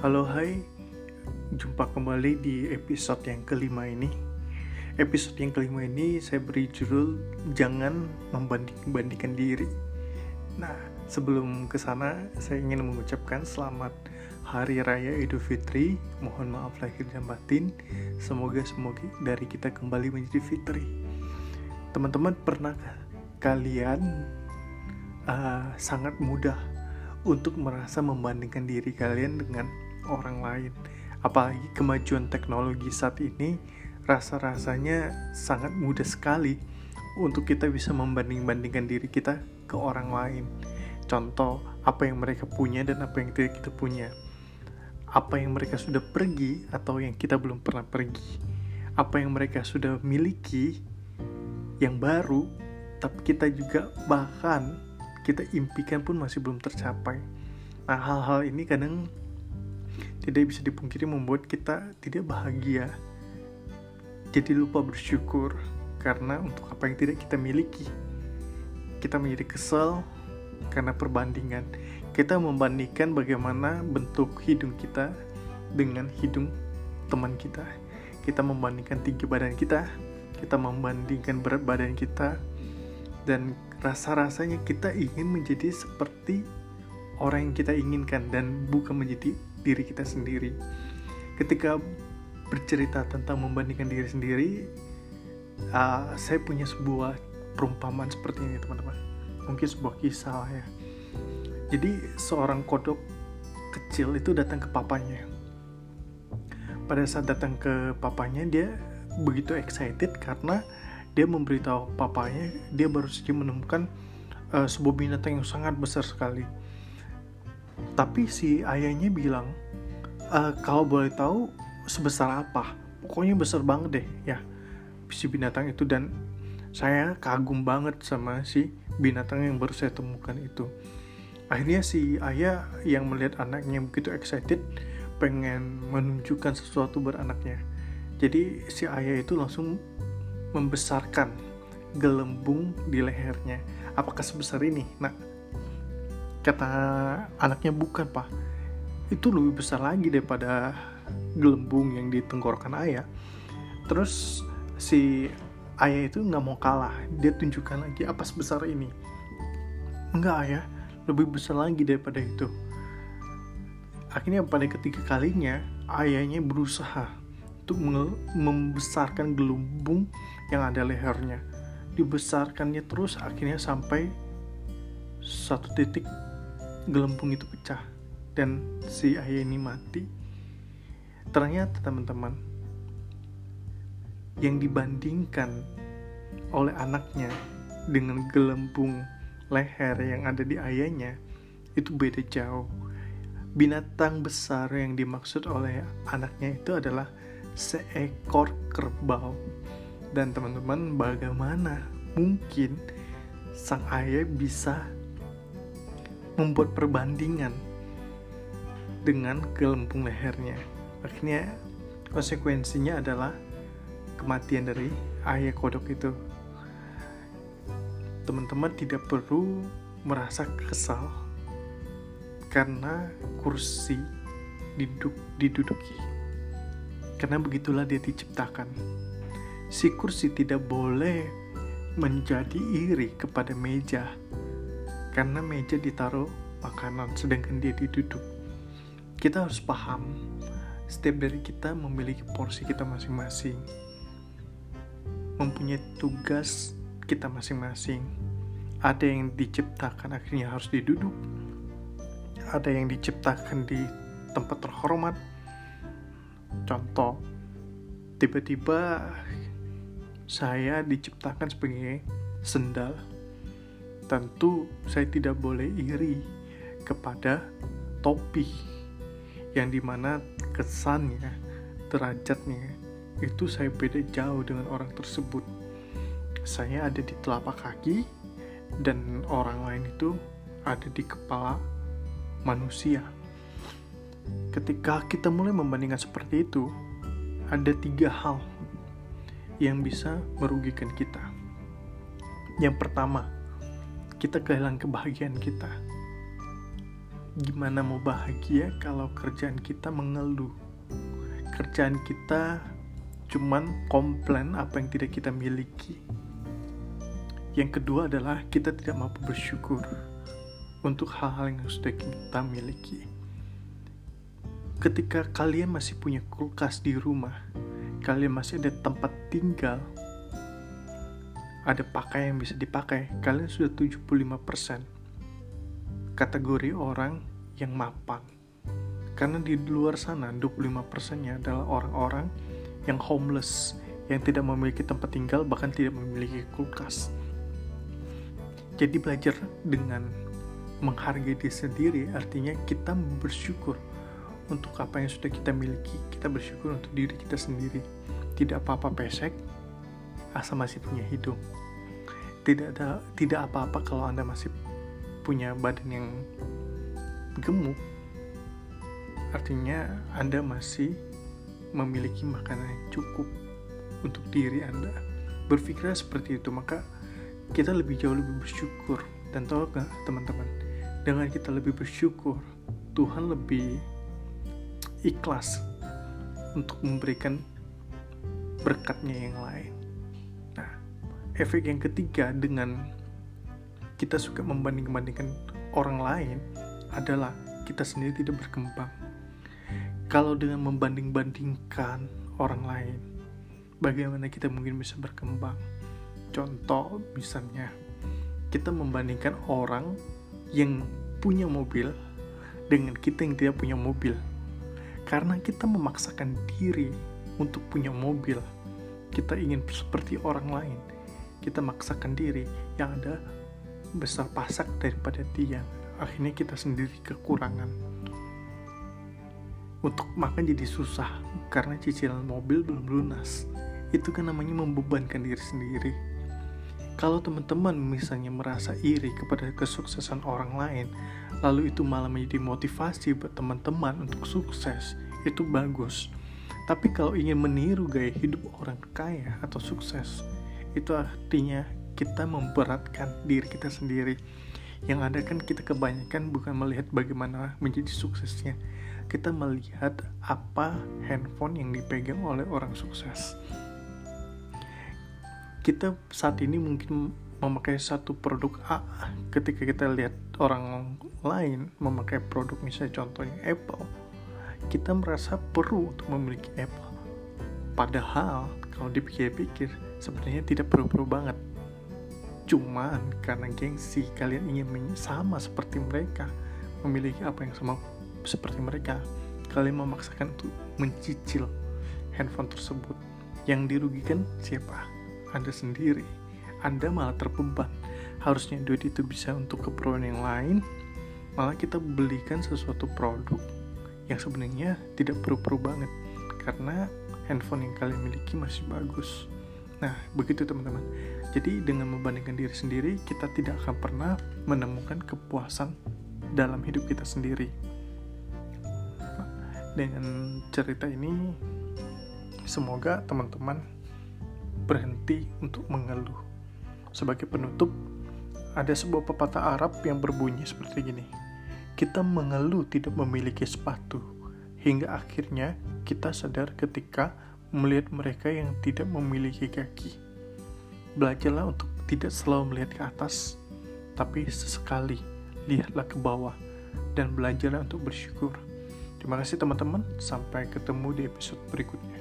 Halo hai, jumpa kembali di episode yang kelima ini. Episode yang kelima ini saya beri judul Jangan membanding-bandingkan diri. Nah, sebelum ke sana saya ingin mengucapkan selamat Hari Raya Idul Fitri. Mohon maaf lahir dan batin. Semoga-semoga dari kita kembali menjadi fitri. Teman-teman pernah kalian uh, sangat mudah untuk merasa membandingkan diri kalian dengan orang lain. Apalagi kemajuan teknologi saat ini rasa-rasanya sangat mudah sekali untuk kita bisa membanding-bandingkan diri kita ke orang lain. Contoh, apa yang mereka punya dan apa yang tidak kita punya. Apa yang mereka sudah pergi atau yang kita belum pernah pergi. Apa yang mereka sudah miliki yang baru, tapi kita juga bahkan kita impikan pun masih belum tercapai. Nah, hal-hal ini kadang tidak bisa dipungkiri membuat kita tidak bahagia. Jadi lupa bersyukur karena untuk apa yang tidak kita miliki. Kita menjadi kesal karena perbandingan. Kita membandingkan bagaimana bentuk hidung kita dengan hidung teman kita. Kita membandingkan tinggi badan kita, kita membandingkan berat badan kita, dan rasa-rasanya kita ingin menjadi seperti orang yang kita inginkan dan bukan menjadi diri kita sendiri. Ketika bercerita tentang membandingkan diri sendiri, uh, saya punya sebuah perumpamaan seperti ini teman-teman. Mungkin sebuah kisah ya. Jadi seorang kodok kecil itu datang ke papanya. Pada saat datang ke papanya dia begitu excited karena dia memberitahu papanya dia baru saja menemukan uh, sebuah binatang yang sangat besar sekali. Tapi si ayahnya bilang, e, kalau boleh tahu sebesar apa? Pokoknya besar banget deh ya si binatang itu dan saya kagum banget sama si binatang yang baru saya temukan itu. Akhirnya si ayah yang melihat anaknya begitu excited pengen menunjukkan sesuatu beranaknya. Jadi si ayah itu langsung membesarkan gelembung di lehernya. Apakah sebesar ini? Nah, kata anaknya bukan pak. Itu lebih besar lagi daripada gelembung yang di tenggorokan ayah. Terus si ayah itu nggak mau kalah. Dia tunjukkan lagi apa sebesar ini. Enggak ayah, lebih besar lagi daripada itu. Akhirnya pada ketiga kalinya ayahnya berusaha untuk membesarkan gelembung yang ada lehernya. Dibesarkannya terus akhirnya sampai satu titik gelembung itu pecah dan si ayah ini mati. Ternyata teman-teman yang dibandingkan oleh anaknya dengan gelembung leher yang ada di ayahnya itu beda jauh. Binatang besar yang dimaksud oleh anaknya itu adalah seekor kerbau dan teman-teman bagaimana mungkin sang ayah bisa membuat perbandingan dengan gelembung lehernya. Akhirnya konsekuensinya adalah kematian dari ayah kodok itu. Teman-teman tidak perlu merasa kesal karena kursi diduk, diduduki. Karena begitulah dia diciptakan. Si kursi tidak boleh menjadi iri kepada meja karena meja ditaruh makanan sedangkan dia diduduk. Kita harus paham setiap dari kita memiliki porsi kita masing-masing. Mempunyai tugas kita masing-masing. Ada yang diciptakan akhirnya harus diduduk. Ada yang diciptakan di tempat terhormat. Contoh tiba-tiba saya diciptakan sebagai sendal. Tentu saya tidak boleh iri kepada topi yang di mana kesannya, derajatnya itu saya beda jauh dengan orang tersebut. Saya ada di telapak kaki dan orang lain itu ada di kepala manusia. Ketika kita mulai membandingkan seperti itu, ada tiga hal yang bisa merugikan kita. Yang pertama, kita kehilangan kebahagiaan kita. gimana mau bahagia kalau kerjaan kita mengeluh? Kerjaan kita cuman komplain apa yang tidak kita miliki. Yang kedua adalah kita tidak mampu bersyukur untuk hal-hal yang sudah kita miliki. Ketika kalian masih punya kulkas di rumah kalian masih ada tempat tinggal ada pakaian yang bisa dipakai kalian sudah 75% kategori orang yang mapan. Karena di luar sana 25%-nya adalah orang-orang yang homeless, yang tidak memiliki tempat tinggal bahkan tidak memiliki kulkas. Jadi belajar dengan menghargai diri sendiri artinya kita bersyukur untuk apa yang sudah kita miliki. Kita bersyukur untuk diri kita sendiri. Tidak apa-apa pesek, asal masih punya hidung. Tidak ada tidak apa-apa kalau Anda masih punya badan yang gemuk. Artinya Anda masih memiliki makanan yang cukup untuk diri Anda. Berpikir seperti itu maka kita lebih jauh lebih bersyukur. Dan tahu gak teman-teman? Dengan kita lebih bersyukur Tuhan lebih ikhlas untuk memberikan berkatnya yang lain efek yang ketiga dengan kita suka membanding-bandingkan orang lain adalah kita sendiri tidak berkembang. Kalau dengan membanding-bandingkan orang lain, bagaimana kita mungkin bisa berkembang? Contoh misalnya, kita membandingkan orang yang punya mobil dengan kita yang tidak punya mobil. Karena kita memaksakan diri untuk punya mobil, kita ingin seperti orang lain. Kita maksakan diri yang ada besar pasak daripada tiang akhirnya kita sendiri kekurangan. Untuk makan jadi susah karena cicilan mobil belum lunas. Itu kan namanya membebankan diri sendiri. Kalau teman-teman misalnya merasa iri kepada kesuksesan orang lain lalu itu malah menjadi motivasi buat teman-teman untuk sukses itu bagus. Tapi kalau ingin meniru gaya hidup orang kaya atau sukses itu artinya kita memberatkan diri kita sendiri. Yang ada kan kita kebanyakan bukan melihat bagaimana menjadi suksesnya. Kita melihat apa handphone yang dipegang oleh orang sukses. Kita saat ini mungkin memakai satu produk A. Ketika kita lihat orang lain memakai produk misalnya contohnya Apple kita merasa perlu untuk memiliki Apple. Padahal kalau dipikir-pikir sebenarnya tidak perlu-perlu banget Cuman karena gengsi kalian ingin sama seperti mereka, memiliki apa yang sama seperti mereka, kalian memaksakan untuk mencicil handphone tersebut. Yang dirugikan siapa? Anda sendiri. Anda malah terbeban. Harusnya duit itu bisa untuk keperluan yang lain, malah kita belikan sesuatu produk yang sebenarnya tidak perlu-perlu banget karena handphone yang kalian miliki masih bagus. Nah, begitu teman-teman. Jadi dengan membandingkan diri sendiri, kita tidak akan pernah menemukan kepuasan dalam hidup kita sendiri. Dengan cerita ini, semoga teman-teman berhenti untuk mengeluh. Sebagai penutup, ada sebuah pepatah Arab yang berbunyi seperti gini. Kita mengeluh tidak memiliki sepatu, hingga akhirnya kita sadar ketika melihat mereka yang tidak memiliki kaki Belajarlah untuk tidak selalu melihat ke atas, tapi sesekali lihatlah ke bawah dan belajarlah untuk bersyukur. Terima kasih teman-teman, sampai ketemu di episode berikutnya.